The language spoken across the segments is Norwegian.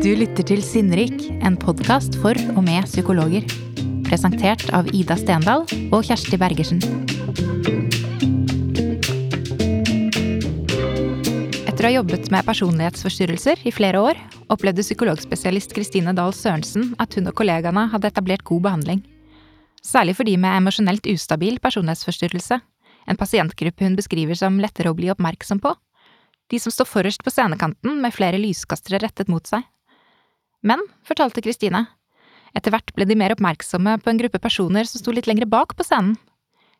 Du lytter til Sinnrik, en podkast for og med psykologer. Presentert av Ida Stendal og Kjersti Bergersen. Etter å ha jobbet med personlighetsforstyrrelser i flere år, opplevde psykologspesialist Kristine Dahl Sørensen at hun og kollegaene hadde etablert god behandling. Særlig for de med emosjonelt ustabil personlighetsforstyrrelse, en pasientgruppe hun beskriver som lettere å bli oppmerksom på. De som står forrest på scenekanten med flere lyskastere rettet mot seg. Men, fortalte Kristine, etter hvert ble de mer oppmerksomme på en gruppe personer som sto litt lenger bak på scenen.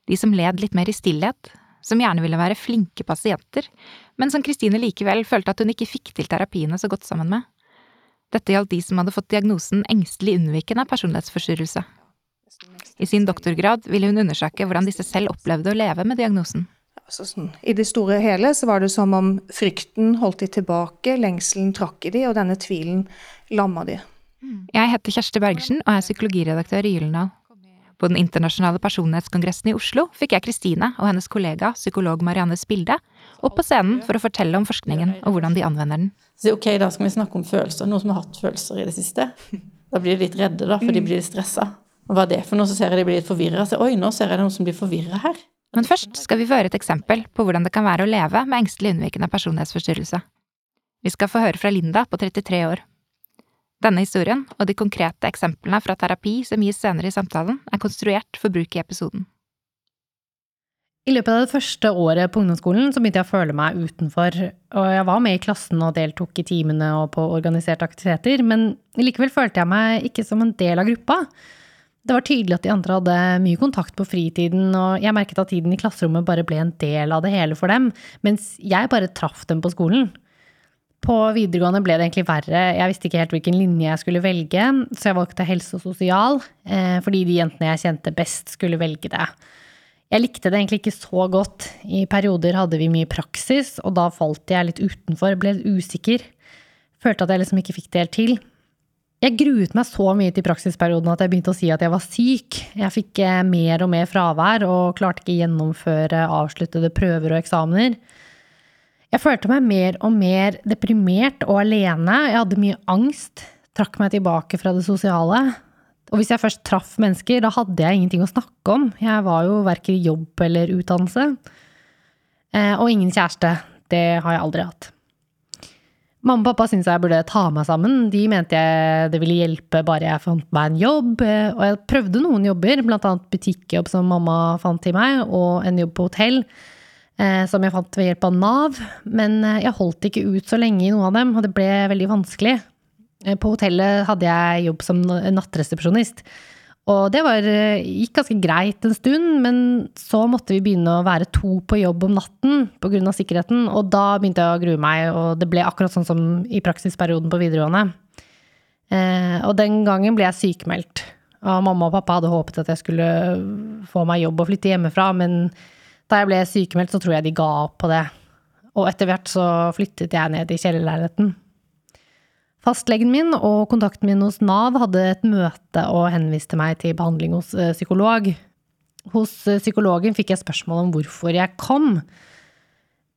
De som led litt mer i stillhet, som gjerne ville være flinke pasienter, men som Kristine likevel følte at hun ikke fikk til terapiene så godt sammen med. Dette gjaldt de som hadde fått diagnosen engstelig unnvikende personlighetsforstyrrelse. I sin doktorgrad ville hun undersøke hvordan disse selv opplevde å leve med diagnosen. Altså sånn, I det store og hele så var det som om frykten holdt de tilbake, lengselen trakk i de, og denne tvilen lamma de. Jeg heter Kjersti Bergersen og er psykologiredaktør i Gyldendal. På den internasjonale personlighetskongressen i Oslo fikk jeg Kristine og hennes kollega, psykolog Marianne Spilde, opp på scenen for å fortelle om forskningen og hvordan de anvender den. Så ok, da skal vi snakke om følelser. Noen som har hatt følelser i det siste. Da blir de litt redde, da, for de blir litt stressa. Og hva er det for noe? Så ser jeg de blir litt forvirra. Oi, nå ser jeg noen som blir forvirra her. Men først skal vi få høre et eksempel på hvordan det kan være å leve med engstelig unnvikende personlighetsforstyrrelse. Vi skal få høre fra Linda på 33 år. Denne historien og de konkrete eksemplene fra terapi som gis senere i samtalen, er konstruert for bruk i episoden. I løpet av det første året på ungdomsskolen så begynte jeg å føle meg utenfor, og jeg var med i klassen og deltok i timene og på organiserte aktiviteter, men likevel følte jeg meg ikke som en del av gruppa. Det var tydelig at de andre hadde mye kontakt på fritiden, og jeg merket at tiden i klasserommet bare ble en del av det hele for dem, mens jeg bare traff dem på skolen. På videregående ble det egentlig verre. Jeg visste ikke helt hvilken linje jeg skulle velge, så jeg valgte helse og sosial, eh, fordi de jentene jeg kjente best, skulle velge det. Jeg likte det egentlig ikke så godt. I perioder hadde vi mye praksis, og da falt jeg litt utenfor, ble litt usikker. Følte at jeg liksom ikke fikk det helt til. Jeg gruet meg så mye til praksisperioden at jeg begynte å si at jeg var syk. Jeg fikk eh, mer og mer fravær og klarte ikke gjennomføre avsluttede prøver og eksamener. Jeg følte meg mer og mer deprimert og alene. Jeg hadde mye angst. Trakk meg tilbake fra det sosiale. Og hvis jeg først traff mennesker, da hadde jeg ingenting å snakke om. Jeg var jo verken i jobb eller utdannelse. Eh, og ingen kjæreste. Det har jeg aldri hatt. Mamma og pappa syntes jeg burde ta meg sammen. De mente jeg det ville hjelpe bare jeg fant meg en jobb. Og jeg prøvde noen jobber, annet butikkjobb som mamma fant til meg, og en jobb på hotell. Eh, som jeg fant ved hjelp av Nav. Men eh, jeg holdt ikke ut så lenge i noen av dem, og det ble veldig vanskelig. Eh, på hotellet hadde jeg jobb som nattresepsjonist. Og det var, gikk ganske greit en stund, men så måtte vi begynne å være to på jobb om natten pga. sikkerheten, og da begynte jeg å grue meg, og det ble akkurat sånn som i praksisperioden på videregående. Og den gangen ble jeg sykemeldt. Og mamma og pappa hadde håpet at jeg skulle få meg jobb og flytte hjemmefra, men da jeg ble sykemeldt, så tror jeg de ga opp på det. Og etter hvert så flyttet jeg ned i kjellerleiligheten. Fastlegen min og kontakten min hos Nav hadde et møte og henviste meg til behandling hos eh, psykolog. Hos eh, psykologen fikk jeg spørsmål om hvorfor jeg kom.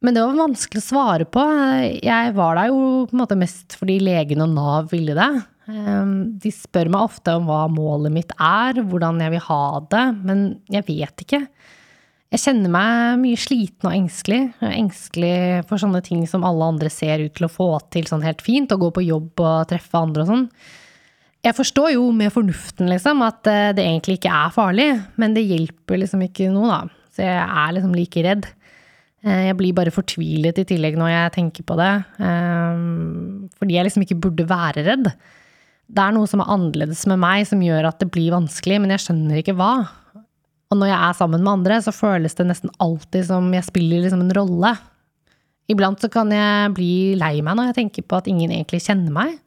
Men det var vanskelig å svare på. Jeg var der jo på en måte mest fordi legen og Nav ville det. Ehm, de spør meg ofte om hva målet mitt er, hvordan jeg vil ha det, men jeg vet ikke. Jeg kjenner meg mye sliten og engstelig. Jeg er engstelig for sånne ting som alle andre ser ut til å få til sånn helt fint, å gå på jobb og treffe andre og sånn. Jeg forstår jo med fornuften, liksom, at eh, det egentlig ikke er farlig, men det hjelper liksom ikke noe, da. Så jeg er liksom like redd. Eh, jeg blir bare fortvilet i tillegg når jeg tenker på det, eh, fordi jeg liksom ikke burde være redd. Det er noe som er annerledes med meg, som gjør at det blir vanskelig, men jeg skjønner ikke hva. Og når jeg er sammen med andre, så føles det nesten alltid som jeg spiller liksom en rolle. Iblant så kan jeg bli lei meg når jeg tenker på at ingen egentlig kjenner meg.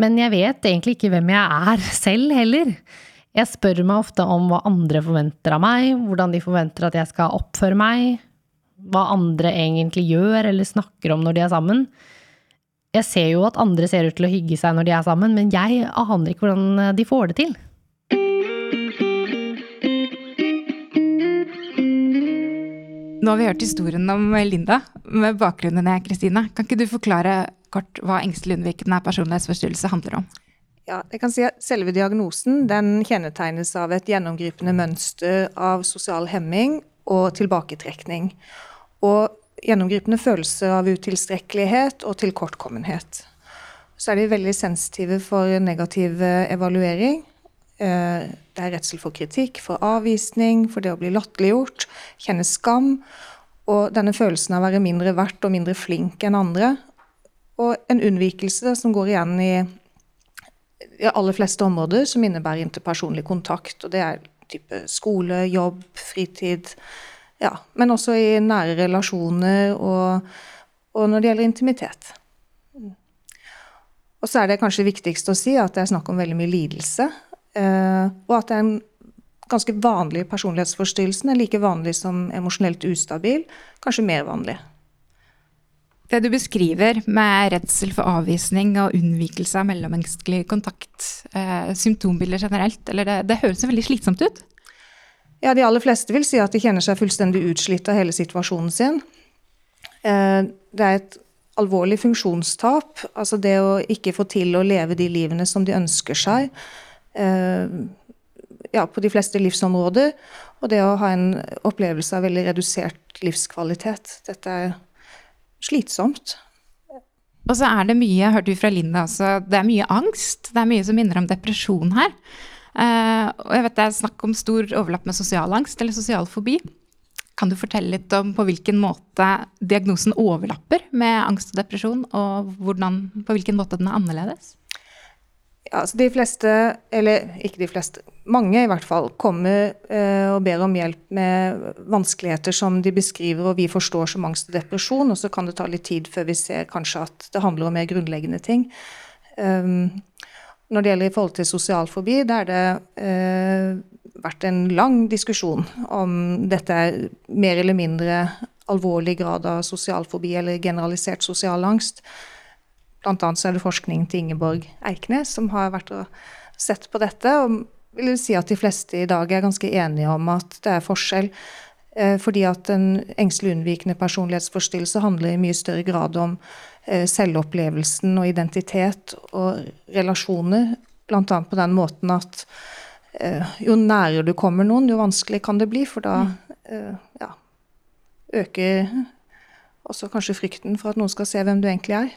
Men jeg vet egentlig ikke hvem jeg er selv heller. Jeg spør meg ofte om hva andre forventer av meg, hvordan de forventer at jeg skal oppføre meg, hva andre egentlig gjør eller snakker om når de er sammen. Jeg ser jo at andre ser ut til å hygge seg når de er sammen, men jeg aner ikke hvordan de får det til. Nå har vi hørt historien om Linda med bakgrunnen i Kristine. Kan ikke du forklare kort hva engstelig unnvikende personlighetsforstyrrelse handler om? Ja, jeg kan si at Selve diagnosen den kjennetegnes av et gjennomgripende mønster av sosial hemming og tilbaketrekning. Og gjennomgripende følelse av utilstrekkelighet og tilkortkommenhet. Så er de veldig sensitive for negativ evaluering. Eh, det er redsel for kritikk, for avvisning, for det å bli latterliggjort, kjenne skam. Og denne følelsen av å være mindre verdt og mindre flink enn andre. Og en unnvikelse som går igjen i de aller fleste områder som innebærer interpersonlig kontakt. Og det er type skole, jobb, fritid. Ja, men også i nære relasjoner og, og når det gjelder intimitet. Og så er det kanskje viktigst å si at det er snakk om veldig mye lidelse. Eh, og at det er en ganske vanlig personlighetsforstyrrelse. Den er like vanlig som emosjonelt ustabil, kanskje mer vanlig. Det du beskriver med redsel for avvisning og unnvikelse av mellommenneskelig kontakt, eh, symptombilder generelt, eller det, det høres veldig slitsomt ut? Ja, de aller fleste vil si at de kjenner seg fullstendig utslitt av hele situasjonen sin. Eh, det er et alvorlig funksjonstap. Altså det å ikke få til å leve de livene som de ønsker seg. Eh, ja, på de fleste livsområder. Og det å ha en opplevelse av veldig redusert livskvalitet. Dette er slitsomt. Og så er det mye, hørte vi fra Linda også, det er mye angst. Det er mye som minner om depresjon her. Uh, og jeg vet det er snakk om stor overlapp med sosial angst eller sosial fobi. Kan du fortelle litt om på hvilken måte diagnosen overlapper med angst og depresjon, og hvordan, på hvilken måte den er annerledes? Altså de fleste, eller ikke de fleste, mange i hvert fall, kommer eh, og ber om hjelp med vanskeligheter som de beskriver og vi forstår som angst og depresjon, og så kan det ta litt tid før vi ser kanskje at det handler om mer grunnleggende ting. Um, når det gjelder i forhold til sosial fobi, da er det eh, vært en lang diskusjon om dette er mer eller mindre alvorlig grad av sosial fobi eller generalisert sosial angst. Blant annet så er det forskning til Ingeborg Eiknes som har vært og sett på dette. og vil si at de fleste i dag er ganske enige om at det er forskjell. Eh, fordi at en engstelig unnvikende personlighetsforstyrrelse handler i mye større grad om eh, selvopplevelsen og identitet og relasjoner. Bl.a. på den måten at eh, jo nærere du kommer noen, jo vanskelig kan det bli. For da ja, øker også kanskje frykten for at noen skal se hvem du egentlig er.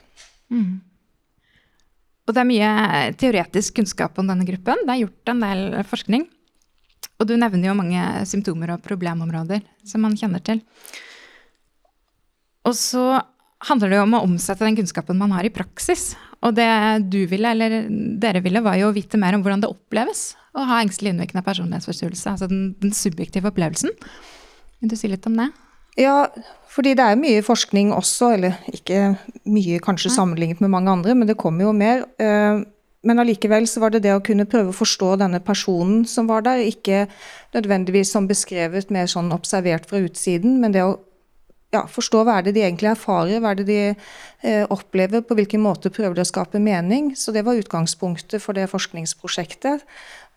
Mm. Og det er mye teoretisk kunnskap om denne gruppen. Det er gjort en del forskning. Og du nevner jo mange symptomer og problemområder som man kjenner til. Og så handler det jo om å omsette den kunnskapen man har i praksis. Og det du ville, eller dere ville, var jo å vite mer om hvordan det oppleves å ha engstelig innvirkende personlighetsforstyrrelse. Altså den, den subjektive opplevelsen. Vil du si litt om det? Ja, fordi det er mye forskning også, eller ikke mye kanskje sammenlignet med mange andre, men det kommer jo mer. Eh, men allikevel så var det det å kunne prøve å forstå denne personen som var der, ikke nødvendigvis som beskrevet mer sånn observert fra utsiden, men det å ja, forstå hva er det de egentlig erfarer, hva er det de eh, opplever, på hvilken måte prøver de å skape mening. Så det var utgangspunktet for det forskningsprosjektet.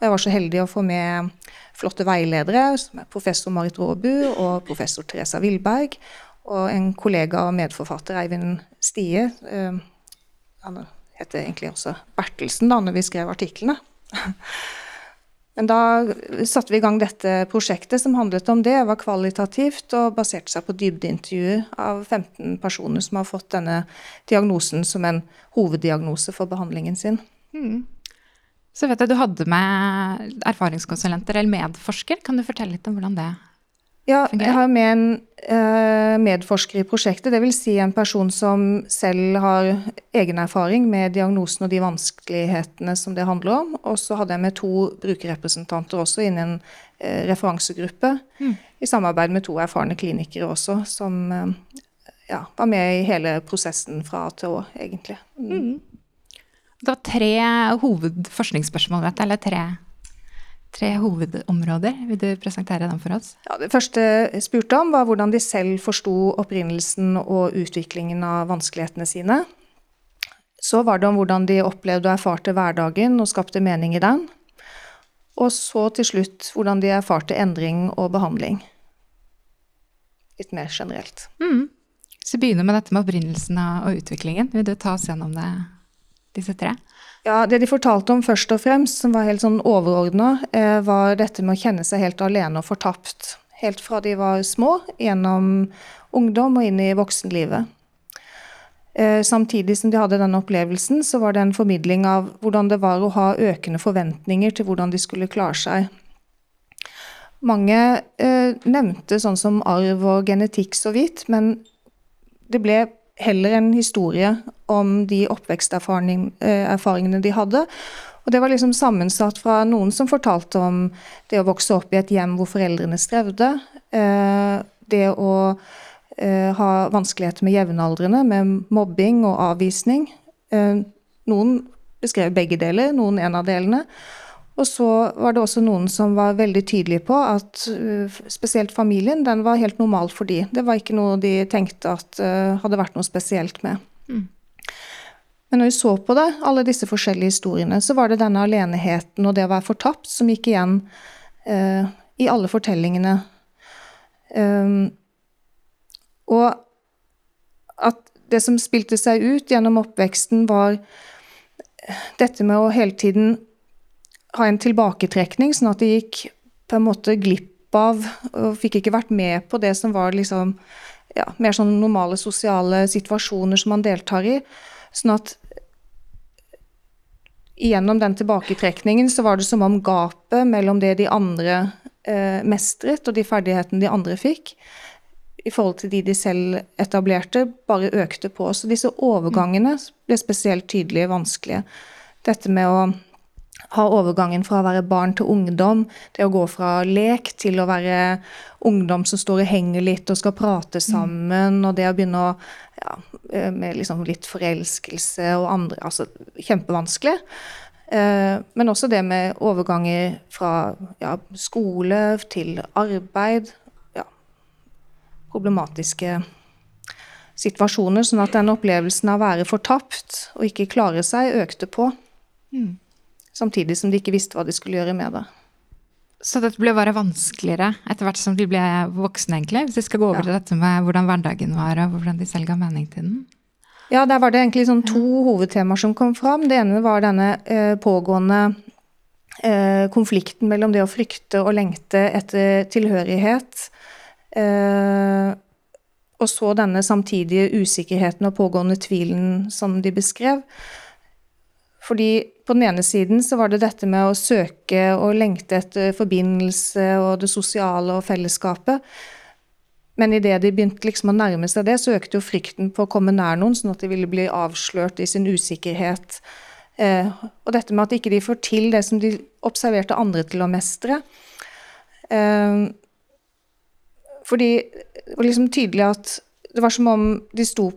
Jeg var så heldig å få med flotte veiledere, som er professor Marit Råbu og professor Teresa Willberg, og en kollega og medforfatter, Eivind Stie. Eh, han heter egentlig også Bertelsen da når vi skrev artiklene. Men da satte vi i gang dette prosjektet som handlet om. Det var kvalitativt og baserte seg på dybdeintervjuer av 15 personer som har fått denne diagnosen som en hoveddiagnose for behandlingen sin. Mm. Så vet jeg du hadde med erfaringskonsulenter eller medforsker. Kan du fortelle litt om hvordan det ja, jeg har med en uh, medforsker i prosjektet. Dvs. Si en person som selv har egen erfaring med diagnosen og de vanskelighetene som det handler om. Og så hadde jeg med to brukerrepresentanter også innen en uh, referansegruppe. Mm. I samarbeid med to erfarne klinikere også, som uh, ja, var med i hele prosessen fra A til Å, egentlig. Mm. Det var tre hovedforskningsspørsmål, vet du, eller tre tre hovedområder. Vil du presentere dem for oss? Ja, det første jeg spurte om, var hvordan de selv forsto opprinnelsen og utviklingen av vanskelighetene sine. Så var det om hvordan de opplevde og erfarte hverdagen og skapte mening i den. Og så til slutt hvordan de erfarte endring og behandling. Litt mer generelt. Mm. Vi begynner med dette med opprinnelsen og utviklingen, vil du ta oss gjennom det, disse tre? Ja, Det de fortalte om først og fremst, som var helt sånn overordna, eh, var dette med å kjenne seg helt alene og fortapt. Helt fra de var små, gjennom ungdom og inn i voksenlivet. Eh, samtidig som de hadde denne opplevelsen, så var det en formidling av hvordan det var å ha økende forventninger til hvordan de skulle klare seg. Mange eh, nevnte sånn som arv og genetikk så vidt, men det ble heller en historie om de oppveksterfaringene de hadde. Og det var liksom sammensatt fra noen som fortalte om det å vokse opp i et hjem hvor foreldrene strevde. Eh, det å eh, ha vanskeligheter med jevnaldrende, med mobbing og avvisning. Eh, noen beskrev begge deler, noen en av delene. Og så var det også noen som var veldig tydelige på at uh, spesielt familien, den var helt normal for de. Det var ikke noe de tenkte at uh, hadde vært noe spesielt med. Mm. Men når vi så på det, alle disse forskjellige historiene, så var det denne aleneheten og det å være fortapt som gikk igjen uh, i alle fortellingene. Um, og at det som spilte seg ut gjennom oppveksten, var dette med å hele tiden ha en tilbaketrekning, sånn at de gikk på en måte glipp av og fikk ikke vært med på det som var liksom ja, mer sånn normale sosiale situasjoner som man deltar i. Sånn at gjennom den tilbaketrekningen så var det som om gapet mellom det de andre eh, mestret, og de ferdighetene de andre fikk, i forhold til de de selv etablerte, bare økte på. Så disse overgangene ble spesielt tydelige vanskelige. Dette med å ha overgangen fra å være barn til ungdom, det å gå fra lek til å være ungdom som står og henger litt og skal prate sammen, og det å begynne å ja, eh, med liksom litt forelskelse og andre Altså kjempevanskelig. Eh, men også det med overganger fra ja, skole til arbeid. Ja, problematiske situasjoner. Sånn at den opplevelsen av å være fortapt og ikke klare seg, økte på. Mm samtidig som de ikke visste hva de skulle gjøre med det. Så dette ble bare vanskeligere etter hvert som de ble voksne, egentlig? Hvis vi skal gå over ja. til dette med hvordan hverdagen var, og hvordan de selv ga mening til den? Ja, der var det egentlig sånn to hovedtemaer som kom fram. Det ene var denne eh, pågående eh, konflikten mellom det å frykte og lengte etter tilhørighet. Eh, og så denne samtidige usikkerheten og pågående tvilen som de beskrev. Fordi på den ene siden så var det dette med å søke og lengte etter forbindelse og det sosiale og fellesskapet. Men idet de begynte liksom å nærme seg det, så økte jo frykten på å komme nær noen, sånn at de ville bli avslørt i sin usikkerhet. Eh, og dette med at ikke de får til det som de observerte andre til å mestre. Eh, fordi det var liksom tydelig at det var som om de sto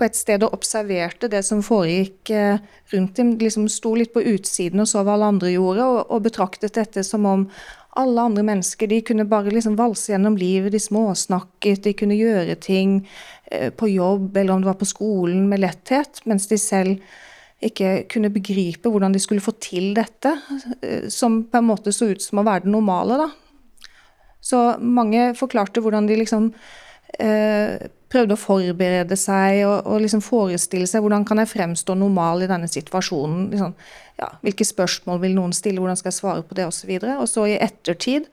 på et sted og observerte det som foregikk eh, rundt dem. liksom Sto litt på utsiden og så hva alle andre gjorde, og, og betraktet dette som om alle andre mennesker de kunne bare liksom valse gjennom livet. De småsnakket, de kunne gjøre ting eh, på jobb eller om det var på skolen med letthet, mens de selv ikke kunne begripe hvordan de skulle få til dette, eh, som på en måte så ut som å være det normale. da. Så mange forklarte hvordan de liksom eh, prøvde å forberede seg og, og liksom forestille seg hvordan kan jeg fremstå normal i denne situasjonen. Liksom, ja, hvilke spørsmål vil noen stille, hvordan skal jeg svare på det osv. Og, og så i ettertid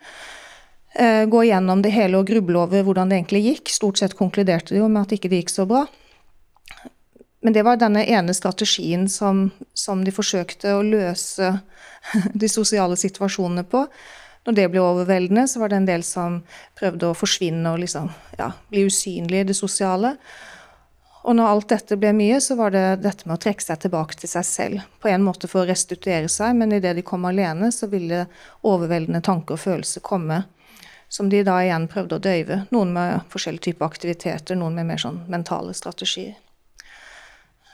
eh, gå gjennom det hele og gruble over hvordan det egentlig gikk. Stort sett konkluderte de jo med at ikke det gikk så bra. Men det var denne ene strategien som, som de forsøkte å løse de sosiale situasjonene på. Når det ble overveldende, så var det en del som prøvde å forsvinne og liksom, ja, bli usynlig i det sosiale. Og når alt dette ble mye, så var det dette med å trekke seg tilbake til seg selv. På en måte for å restituere seg, men idet de kom alene, så ville overveldende tanker og følelser komme. Som de da igjen prøvde å døyve. Noen med forskjellige typer aktiviteter, noen med mer sånn mentale strategier.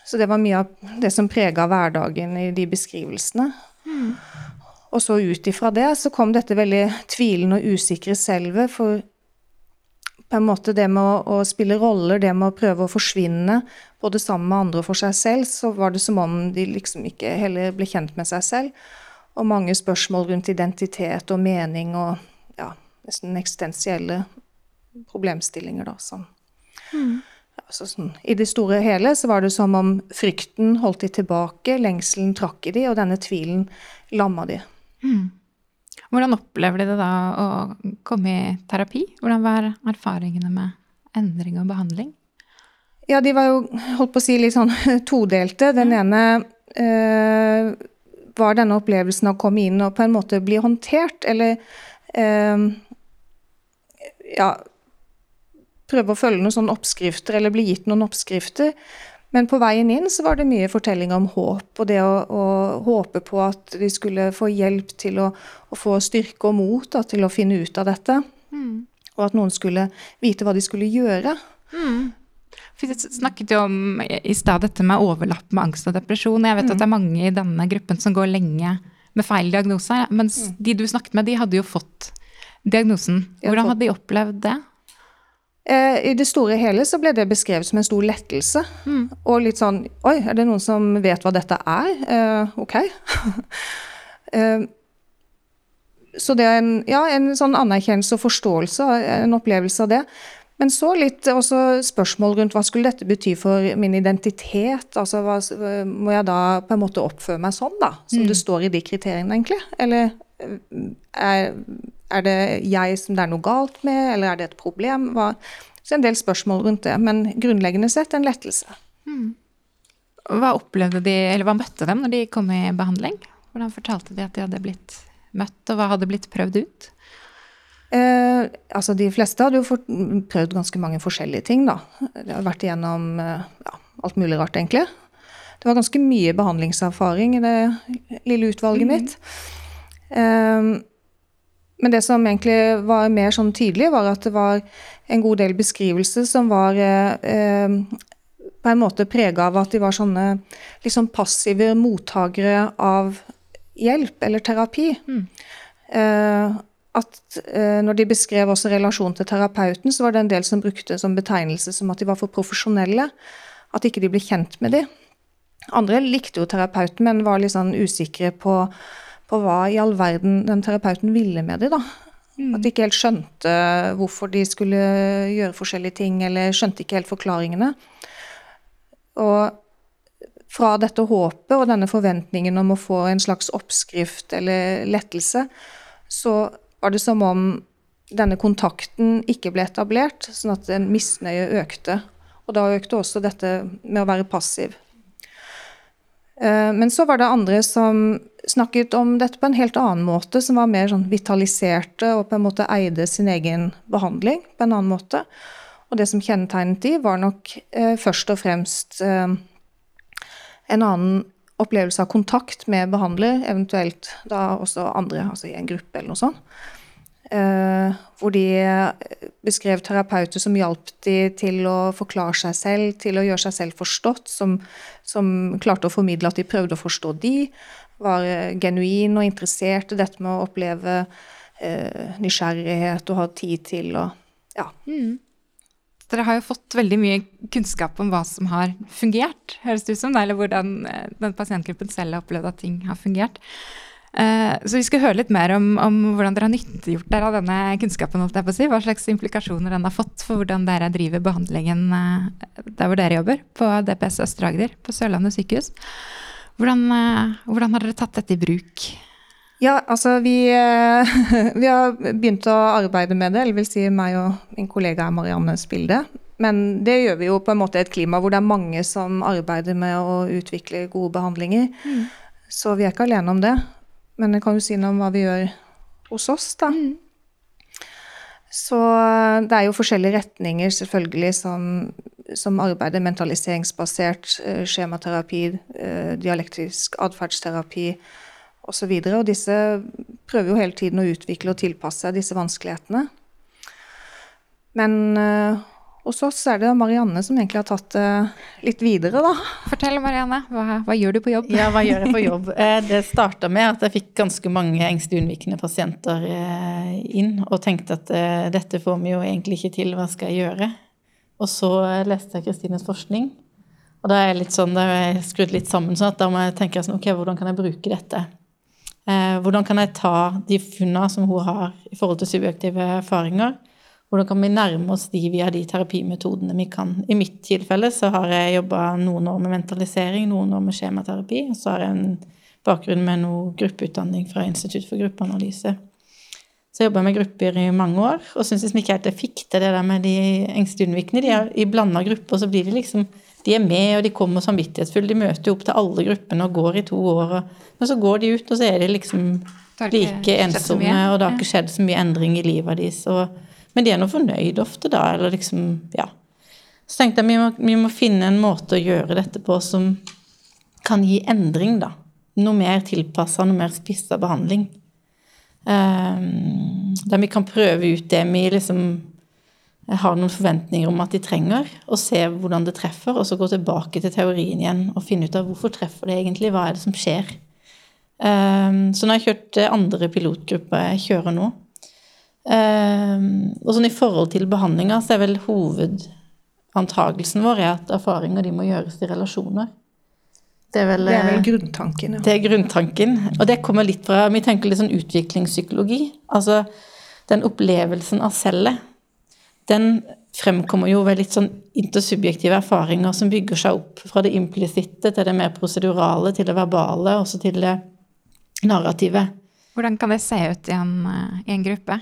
Så det var mye av det som prega hverdagen i de beskrivelsene. Mm. Og så ut ifra det så kom dette veldig tvilende og usikre selvet. For på en måte det med å, å, spille roller, det med å prøve å forsvinne, både sammen med andre og for seg selv, så var det som om de liksom ikke heller ble kjent med seg selv. Og mange spørsmål rundt identitet og mening og ja, nesten eksistensielle problemstillinger, da, Sånn. mm. altså sånn, I det store og hele så var det som om frykten holdt de tilbake, lengselen trakk i de, og denne tvilen lamma de. Mm. Hvordan opplever de det da å komme i terapi? Hvordan var erfaringene med endring og behandling? Ja, de var jo, holdt på å si, litt sånn todelte. Den ene øh, var denne opplevelsen av å komme inn og på en måte bli håndtert, eller øh, ja, prøve å følge noen sånne oppskrifter, eller bli gitt noen oppskrifter. Men på veien inn så var det mye fortellinger om håp, og det å, å håpe på at de skulle få hjelp til å, å få styrke og mot da, til å finne ut av dette. Mm. Og at noen skulle vite hva de skulle gjøre. Mm. Vi snakket jo om i stad dette med overlapp med angst og depresjon. Jeg vet mm. at det er mange i denne gruppen som går lenge med feil diagnose. Mens mm. de du snakket med, de hadde jo fått diagnosen. Hvordan hadde de opplevd det? Eh, I det store hele så ble det beskrevet som en stor lettelse. Mm. Og litt sånn Oi, er det noen som vet hva dette er? Eh, ok. eh, så det er en, ja, en sånn anerkjennelse og forståelse, en opplevelse av det. Men så litt også spørsmål rundt hva skulle dette bety for min identitet? Altså hva, må jeg da på en måte oppføre meg sånn, da? Som mm. det står i de kriteriene, egentlig? Eller er, er, det jeg som det er noe galt med, eller er det et problem? Hva, så en del spørsmål rundt det. Men grunnleggende sett en lettelse. Mm. Hva opplevde de, eller hva møtte dem når de kom i behandling? Hvordan fortalte de at de hadde blitt møtt, og hva hadde blitt prøvd ut? Eh, altså De fleste hadde jo fått, prøvd ganske mange forskjellige ting. da. De har vært igjennom eh, ja, alt mulig rart, egentlig. Det var ganske mye behandlingserfaring i det lille utvalget mm. mitt. Eh, men det som egentlig var mer sånn tydelig, var at det var en god del beskrivelser som var eh, på en måte prega av at de var sånne liksom passive mottakere av hjelp eller terapi. Mm. Eh, at eh, når de beskrev også relasjonen til terapeuten, så var det en del som brukte som betegnelse som at de var for profesjonelle. At ikke de ble kjent med de. Andre likte jo terapeuten, men var litt sånn usikre på, på hva i all verden den terapeuten ville med de, da. Mm. At de ikke helt skjønte hvorfor de skulle gjøre forskjellige ting, eller skjønte ikke helt forklaringene. Og fra dette håpet og denne forventningen om å få en slags oppskrift eller lettelse, så var det som om denne kontakten ikke ble etablert, sånn at en misnøye økte. Og da økte også dette med å være passiv. Eh, men så var det andre som snakket om dette på en helt annen måte, som var mer sånn vitaliserte og på en måte eide sin egen behandling på en annen måte. Og det som kjennetegnet de, var nok eh, først og fremst eh, en annen opplevelse av kontakt med behandler, eventuelt da også andre, altså i en gruppe eller noe sånt. Eh, hvor de beskrev terapeuter som hjalp de til å forklare seg selv, til å gjøre seg selv forstått, som, som klarte å formidle at de prøvde å forstå de, var uh, genuin og interessert i dette med å oppleve eh, nysgjerrighet og ha tid til og Ja. Mm. Dere har jo fått veldig mye kunnskap om hva som har fungert, høres det ut som, eller hvordan eh, den pasientgruppen selv har opplevd at ting har fungert. Eh, så vi skal høre litt mer om, om hvordan dere har nyttiggjort dere av denne kunnskapen. si, Hva slags implikasjoner den har fått for hvordan dere driver behandlingen eh, der hvor dere jobber, på DPS Østre Agder, på Sørlandet sykehus. Hvordan, hvordan har dere tatt dette i bruk? Ja, altså vi, eh, vi, har begynt å arbeide med det, eller vil si meg og min kollega Marianne Spilde. Men det gjør vi jo på en måte i et klima hvor det er mange som arbeider med å utvikle gode behandlinger. Mm. Så vi er ikke alene om det. Men jeg kan jo si noe om hva vi gjør hos oss, da. Mm. Så eh, det er jo forskjellige retninger, selvfølgelig, som, som arbeider mentaliseringsbasert, eh, skjematerapi, dialektisk atferdsterapi osv. Og, så og disse prøver jo hele tiden å utvikle og tilpasse seg disse vanskelighetene. Men uh, hos oss er det Marianne som egentlig har tatt det litt videre, da. Fortell, Marianne. Hva, hva, gjør du på jobb? Ja, hva gjør jeg på jobb? Eh, det starta med at jeg fikk ganske mange engstelig unnvikende pasienter eh, inn, og tenkte at dette får vi jo egentlig ikke til, hva skal jeg gjøre? Og så leste jeg Kristines forskning. Og da er jeg litt sånn, da er jeg skrudd litt sammen, sånn at da må jeg tenke sånn, ok, hvordan kan jeg bruke dette? Eh, hvordan kan jeg ta de funnene som hun har i forhold til subjektive erfaringer, Hvordan kan vi nærme oss de via de terapimetodene vi kan? I mitt tilfelle så har jeg jobba noen år med mentalisering, noen år med skjematerapi, og så har jeg en bakgrunn med noe gruppeutdanning fra Institutt for gruppeanalyse. Så jeg jobba med grupper i mange år og syntes liksom ikke helt jeg fikk til det der med de engstelige unnvikende. De er i blanda grupper, så blir de liksom De er med, og de kommer samvittighetsfulle. De møter jo opp til alle gruppene og går i to år. Og, men så går de ut, og så er de liksom like ensomme, og det har ikke skjedd så mye endring i livet deres. men de er nå fornøyd ofte, da, eller liksom Ja. Så tenkte jeg vi må, vi må finne en måte å gjøre dette på som kan gi endring, da. Noe mer tilpassa, noe mer spissa behandling. Um, der vi kan prøve ut det vi liksom har noen forventninger om at de trenger, og se hvordan det treffer, og så gå tilbake til teorien igjen og finne ut av hvorfor treffer det egentlig, hva er det som skjer. Um, så nå har jeg kjørt andre pilotgrupper jeg kjører nå. Um, og sånn i forhold til behandlinga, så er vel hovedantagelsen vår er at erfaringer de må gjøres i relasjoner. Det er, vel, det er vel, eh, grunntanken, ja. Det er grunntanken. Og det kommer litt fra Vi tenker litt sånn utviklingspsykologi. Altså den opplevelsen av cellet, den fremkommer jo ved litt sånn intersubjektive erfaringer som bygger seg opp fra det implisitte til det mer prosedurale, til det verbale, også til det narrative. Hvordan kan det se ut i en, eh, i en gruppe?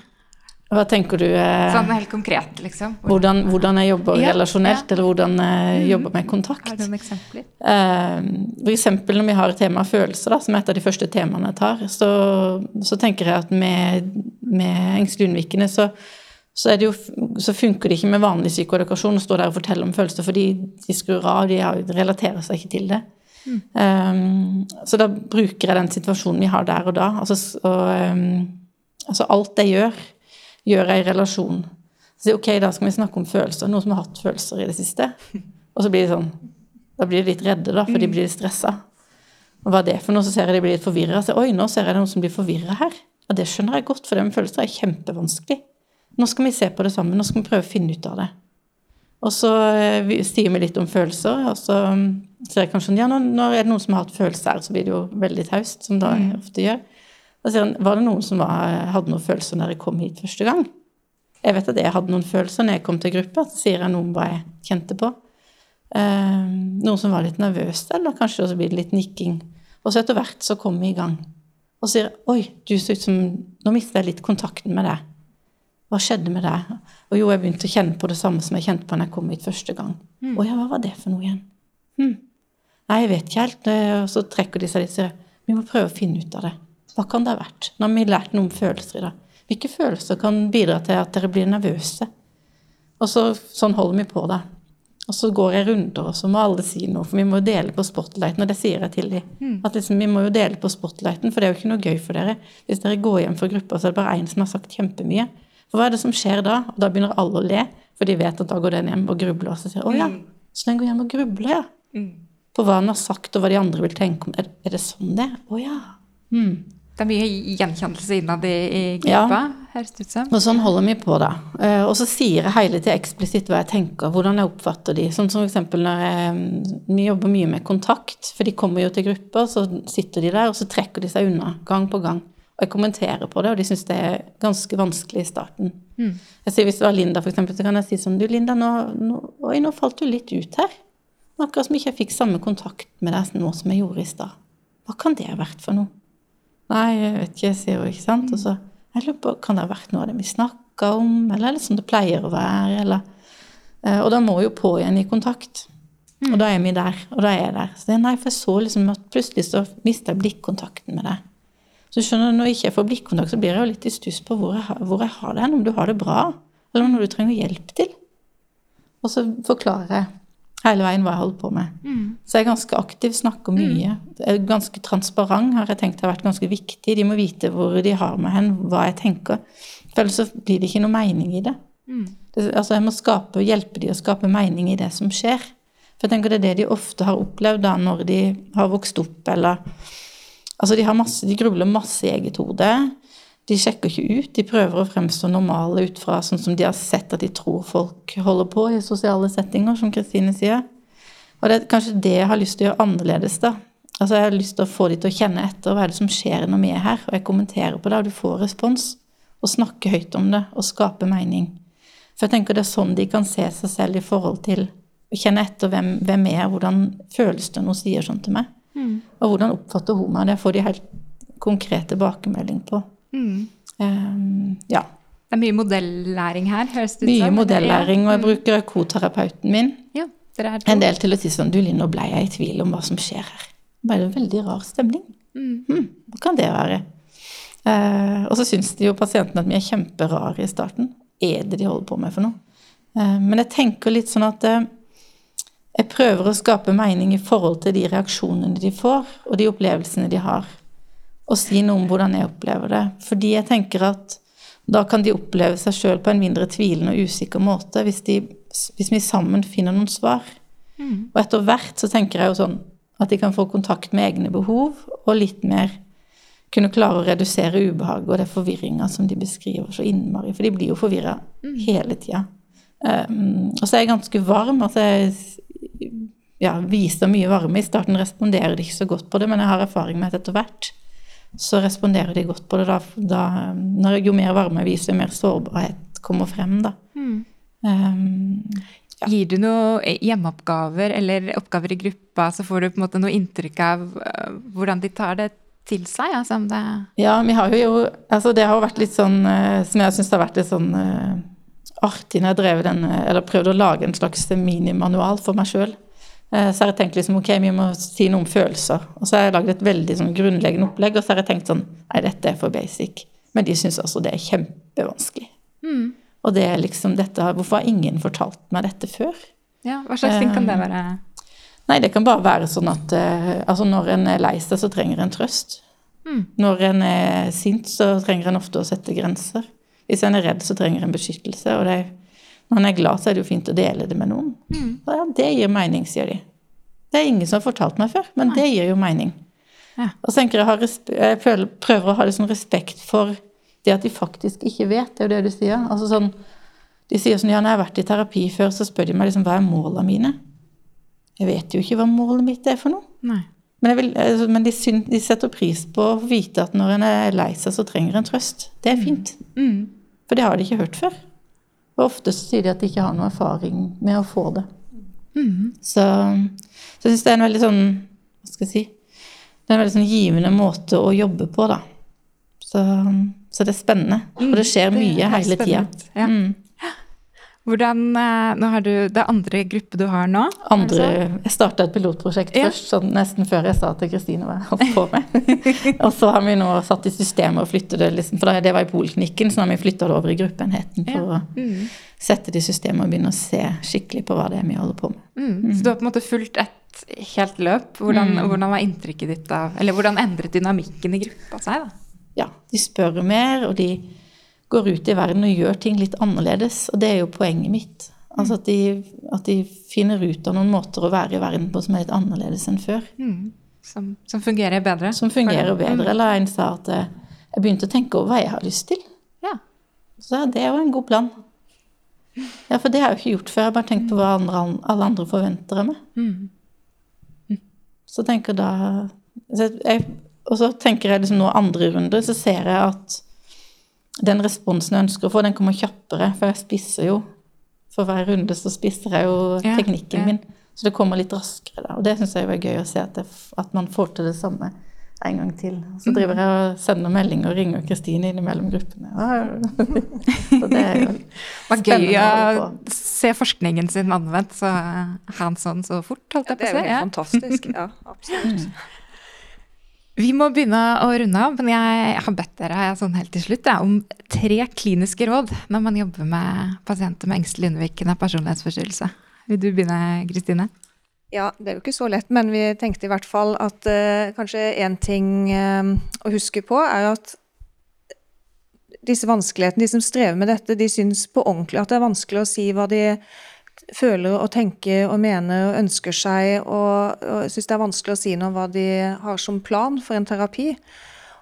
Hva tenker du? Eh, sånn helt konkret, liksom. Hvordan, hvordan jeg jobber ja, relasjonelt, ja. eller hvordan jeg mm. jobber med kontakt. Har du noen eksempler? Eh, for eksempel når vi har temaet følelser, da, som er et av de første temaene jeg tar, så, så tenker jeg at med, med engstelig unnvikende så, så, jo, så, funker det ikke med vanlig psykoedukasjon å stå der og fortelle om følelser, fordi de skrur av, de relaterer seg ikke til det. Mm. Um, så da bruker jeg den situasjonen vi har der og da. Altså, og, um, altså alt jeg gjør gjør jeg i relasjon. Så ok, da skal vi snakke om følelser. Noen som har hatt følelser i det siste. Og så blir de sånn Da blir de litt redde, da, for de mm. blir litt stressa. Og hva er det for noe? Så ser jeg de blir litt forvirra. Oi, nå ser jeg noen som blir forvirra her. Og det skjønner jeg godt, for det med følelser er kjempevanskelig. Nå skal vi se på det sammen. Nå skal vi prøve å finne ut av det. Og så eh, sier vi litt om følelser, og så mm, ser jeg kanskje sånn ja, nå, nå er det noen som har hatt følelser, så blir det jo veldig taust, som da mm. ofte gjør. Da sier han var det noen som var, hadde noen følelser når jeg kom hit første gang. Jeg vet at jeg hadde noen følelser når jeg kom til gruppa. Så sier jeg noe hva jeg kjente på. Eh, noen som var litt nervøse, eller kanskje også blir det litt nikking. Og så etter hvert så kom vi i gang. Og sier oi, du så ut som Nå mistet jeg litt kontakten med deg. Hva skjedde med deg? Og jo, jeg begynte å kjenne på det samme som jeg kjente på når jeg kom hit første gang. Mm. Å ja, hva var det for noe igjen? Hm. Nei, jeg vet ikke helt. Og så trekker de seg litt og sier vi må prøve å finne ut av det. Hva kan det ha vært? Nå har vi lært noe om følelser i dag. Hvilke følelser kan bidra til at dere blir nervøse? Og så, sånn holder vi på, da. Og så går jeg runder, og så må alle si noe, for vi må jo dele på spotlighten. Og det sier jeg til dem. Mm. At liksom, vi må jo dele på spotlighten, for det er jo ikke noe gøy for dere. Hvis dere går hjem fra gruppa, så er det bare én som har sagt kjempemye. For hva er det som skjer da? Og da begynner alle å le, for de vet at da går den hjem og grubler. Og så sier å ja, mm. så den går hjem og grubler, ja. Mm. På hva han har sagt, og hva de andre vil tenke om. Er, er det sånn det er? Å ja. Mm. Det er mye gjenkjennelse innad i, gruppa, ja. høres det ut som. Og sånn holder vi på, da. Uh, og så sier jeg hele tiden eksplisitt hva jeg tenker, hvordan jeg oppfatter de. Sånn som f.eks. når jeg, vi jobber mye med kontakt, for de kommer jo til grupper, så sitter de der, og så trekker de seg unna gang på gang. Og jeg kommenterer på det, og de syns det er ganske vanskelig i starten. Mm. Jeg sier Hvis det var Linda, eksempel, så kan jeg si sånn Du, Linda, nå, nå, oi, nå falt du litt ut her. Akkurat som ikke jeg fikk samme kontakt med deg nå som jeg gjorde i stad. Hva kan det ha vært for noe? Nei, jeg vet ikke, sier hun. ikke sant? Og så jeg lurer på, Kan det ha vært noe av det vi snakka om, eller er det sånn det pleier å være? eller... Eh, og da må jo på igjen i kontakt. Og da er vi der, og da er jeg der. Så det, nei, for jeg så liksom at plutselig så mista jeg blikkontakten med deg. Så du skjønner, Når jeg ikke får blikkontakt, så blir jeg jo litt i stuss på hvor jeg, hvor jeg har det hen. Om du har det bra, eller om du trenger hjelp til. Og så forklarer jeg hele veien hva jeg holder på med. Mm. Så jeg er ganske aktiv, snakker mye. Mm. Jeg er ganske transparent, har jeg tenkt har vært ganske viktig. De må vite hvor de har meg hen, hva jeg tenker. For ellers så blir det ikke noe mening i det. Mm. det altså jeg må skape, hjelpe de å skape mening i det som skjer. For jeg tenker det er det de ofte har opplevd da når de har vokst opp, eller Altså de, har masse, de grubler masse i eget hode. De sjekker ikke ut. De prøver å fremstå normale ut fra sånn som de har sett at de tror folk holder på i sosiale settinger, som Kristine sier. Og det er kanskje det jeg har lyst til å gjøre annerledes, da. Altså Jeg har lyst til å få de til å kjenne etter hva er det som skjer når vi er her, og jeg kommenterer på det, og du får respons. Og snakke høyt om det, og skape mening. For jeg tenker det er sånn de kan se seg selv i forhold til å kjenne etter hvem, hvem er hvordan føles det når hun sier sånn til meg. Mm. Og hvordan oppfatter hun meg? Det får de helt konkret tilbakemelding på. Mm. Um, ja. Det er mye modellæring her, høres det ut Mye modellæring, og jeg bruker koterapeuten min Ja, er en del til å si sånn Du, Linn, nå ble jeg i tvil om hva som skjer her. Bare en veldig rar stemning. Mm. Hm, hva kan det være? Uh, og så syns jo pasientene at vi er kjemperare i starten. Er det de holder på med for noe? Uh, men jeg tenker litt sånn at uh, jeg prøver å skape mening i forhold til de reaksjonene de får, og de opplevelsene de har. Og si noe om hvordan jeg opplever det. Fordi jeg tenker at da kan de oppleve seg sjøl på en mindre tvilende og usikker måte hvis, de, hvis vi sammen finner noen svar. Mm. Og etter hvert så tenker jeg jo sånn at de kan få kontakt med egne behov, og litt mer kunne klare å redusere ubehaget og det forvirringa som de beskriver så innmari. For de blir jo forvirra hele tida. Um, og så er jeg ganske varm. altså jeg ja, viser mye varme. I starten responderer de ikke så godt på det, men jeg har erfaring med at etter hvert så responderer de godt på det. Da, da, når jo mer varme viser, jo mer sårbarhet kommer frem. da. Mm. Um, Gir du noen hjemmeoppgaver eller oppgaver i gruppa, så får du på en måte noe inntrykk av øh, hvordan de tar det til seg? Altså om det Ja, vi har jo Altså, det har vært litt sånn eh, Som jeg syns har vært litt sånn eh, artig når jeg har den eh, Eller prøvd å lage en slags minimanual for meg sjøl. Så har jeg tenkt liksom ok, vi må si noe om følelser. Og så har jeg lagd et veldig sånn grunnleggende opplegg, og så har jeg tenkt sånn Nei, dette er for basic. Men de syns altså det er kjempevanskelig. mm. Og det er liksom dette Hvorfor har ingen fortalt meg dette før? Ja, hva slags ting kan det være? Nei, det kan bare være sånn at eh, altså når en er lei seg, så trenger en trøst. Mm. Når en er sint, så trenger en ofte å sette grenser. Hvis en er redd, så trenger en beskyttelse. Og det, når en er glad, så er det jo fint å dele det med noen. Mm. Og ja, det gir mening, sier de. Det er ingen som har fortalt meg før, men det gir jo mening. Ja. Og så tenker jeg, har jeg føler, prøver å ha sånn respekt for det at de faktisk ikke vet. Det er jo det du sier. Altså sånn, de sier sånn, ja, når jeg har vært i terapi før, så spør de meg liksom, hva er målene mine? Jeg vet jo ikke hva målet mitt er for noe. Nei. Men, vil, altså, men de, syn, de setter pris på å vite at når en er lei seg, så trenger en trøst. Det er fint. Mm. For det har de ikke hørt før. Og ofte så sier de at de ikke har noe erfaring med å få det. Mm. Så, så jeg syns det er en veldig sånn Hva skal jeg si Det er en veldig sånn givende måte å jobbe på, da. Så, så det er spennende. Og det skjer mye Det hele tida. Ja. Mm. Hvordan eh, Nå har du det er andre gruppe du har nå? Andre, jeg starta et pilotprosjekt Ja. først, sånn nesten før jeg sa til Kristine hva jeg holdt på med. og så har vi nå satt i systemet og flyttet det, liksom, for det var i poliklinikken, så nå har vi flytta det over i gruppeenheten for Ja. å Mm. sette det i systemet og begynne å se skikkelig på hva det er vi holder på med. Mm. Så du har på en måte fulgt et helt løp. Hvordan, hvordan var inntrykket ditt av Eller hvordan endret dynamikken i gruppa seg, da? Ja, de spør mer, og de går ut i verden og gjør ting litt annerledes. Og det er jo poenget mitt. Altså at de, at de finner ut av noen måter å være i verden på som er litt annerledes enn før. Mm. Som, som fungerer bedre? Som fungerer bedre. Eller en sa at eh, jeg begynte å tenke over hva jeg har lyst til. Ja. Så det er jo en god plan. Ja, for det har jeg jo ikke gjort før. Jeg har bare tenkt på hva andre, alle andre forventer av meg. Mm. Så tenker da så jeg, Og så tenker jeg liksom nå andre runde, så ser jeg at den responsen jeg ønsker å få, den kommer kjappere. For jeg spisser jo For hver runde så spisser jeg jo Ja, teknikken ja. min. Så det kommer litt raskere da. Og det syns jeg var gøy å se, at, det, at man får til det samme en gang til. Så Mm. driver jeg og sender meldinger og ringer Kristine innimellom gruppene. Så det er jo Det var gøy å å se forskningen sin anvendt så hands on så fort, holdt jeg på Det er jo helt fantastisk. Ja, absolutt. Vi må begynne å runde av, men jeg har bedt dere sånn helt til slutt ja, om tre kliniske råd når man jobber med pasienter med engstelig unnvikende personlighetsforstyrrelse. Vil du begynne, Kristine? Ja, det er jo ikke så lett, men vi tenkte i hvert fall at uh, kanskje én ting uh, å huske på, er at disse vanskelighetene, de som strever med dette, de syns på ordentlig at det er vanskelig å si hva de føler og tenker og mener og ønsker seg, og, og syns det er vanskelig å si noe om hva de har som plan for en terapi.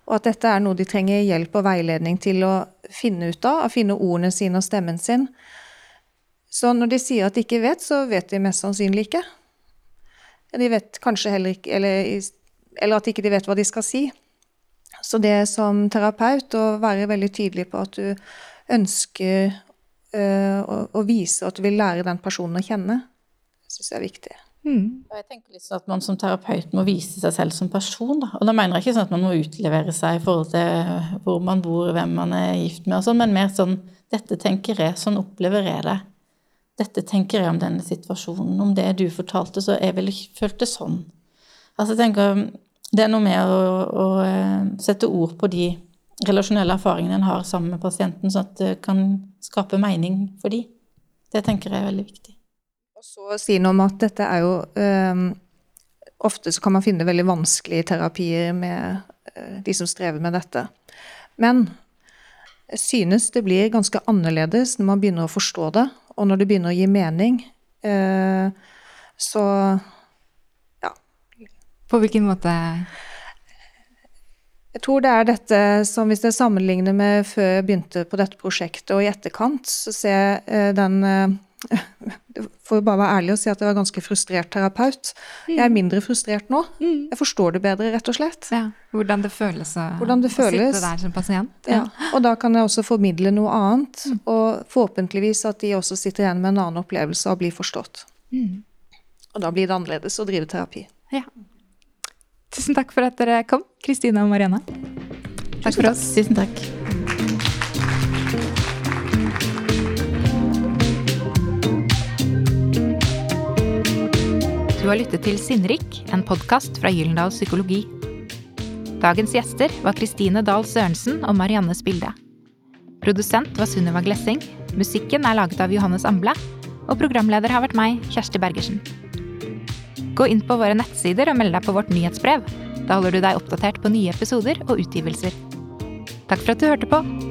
Og at dette er noe de trenger hjelp og veiledning til å finne ut av, å finne ordene sine og stemmen sin. Så når de sier at de ikke vet, så vet de mest sannsynlig ikke. De vet kanskje heller ikke eller, eller at ikke de vet hva de skal si. Så det som terapeut å være veldig tydelig på at du ønsker og, og viser at du vil lære den personen å kjenne. Det syns jeg er viktig. Mm. Og jeg tenker litt sånn at man som terapeut må vise seg selv som person. Da. Og da mener jeg ikke sånn at man må utlevere seg i forhold til hvor man bor, hvem man er gift med, og sånn, men mer sånn dette tenker jeg, sånn opplever jeg det. Dette tenker jeg om denne situasjonen. Om det du fortalte, så jeg ville følt det sånn. Altså jeg tenker, Det er noe med å, å eh, sette ord på de relasjonelle erfaringene en har sammen med pasienten, sånn at det kan skape mening for de. Det tenker jeg er veldig viktig. Og så si noe om at dette er jo øh, Ofte så kan man finne veldig vanskelige terapier med øh, de som strever med dette. Men jeg synes det blir ganske annerledes når man begynner å forstå det, og når det begynner å gi mening. Øh, så På hvilken måte Jeg tror det er dette som hvis jeg sammenligner med før jeg begynte på dette prosjektet og i etterkant, så ser jeg eh, den eh, For å bare være ærlig og si at jeg var ganske frustrert terapeut. Jeg er mindre frustrert nå. Jeg forstår det bedre, rett og slett. ja, Hvordan det føles Hvordan det å føles. sitte der som pasient? Ja. Og da kan jeg også formidle noe annet, og forhåpentligvis at de også sitter igjen med en annen opplevelse og blir forstått. Mm. Og da blir det annerledes å drive terapi. ja. Tusen takk for at dere kom, Kristine og Marianne. Takk for oss. Tusen takk. Du har lyttet til Sinnrik, en podkast fra Gyllendal Psykologi. Dagens gjester var Kristine Dahl Sørensen og Marianne Spilde. Produsent var Sunniva Glessing. Musikken er laget av Johannes Amble. Og programleder har vært meg, Kjersti Bergersen. Gå inn på våre nettsider og meld deg på vårt nyhetsbrev. Da holder du deg oppdatert på nye episoder og utgivelser. Takk for at du hørte på.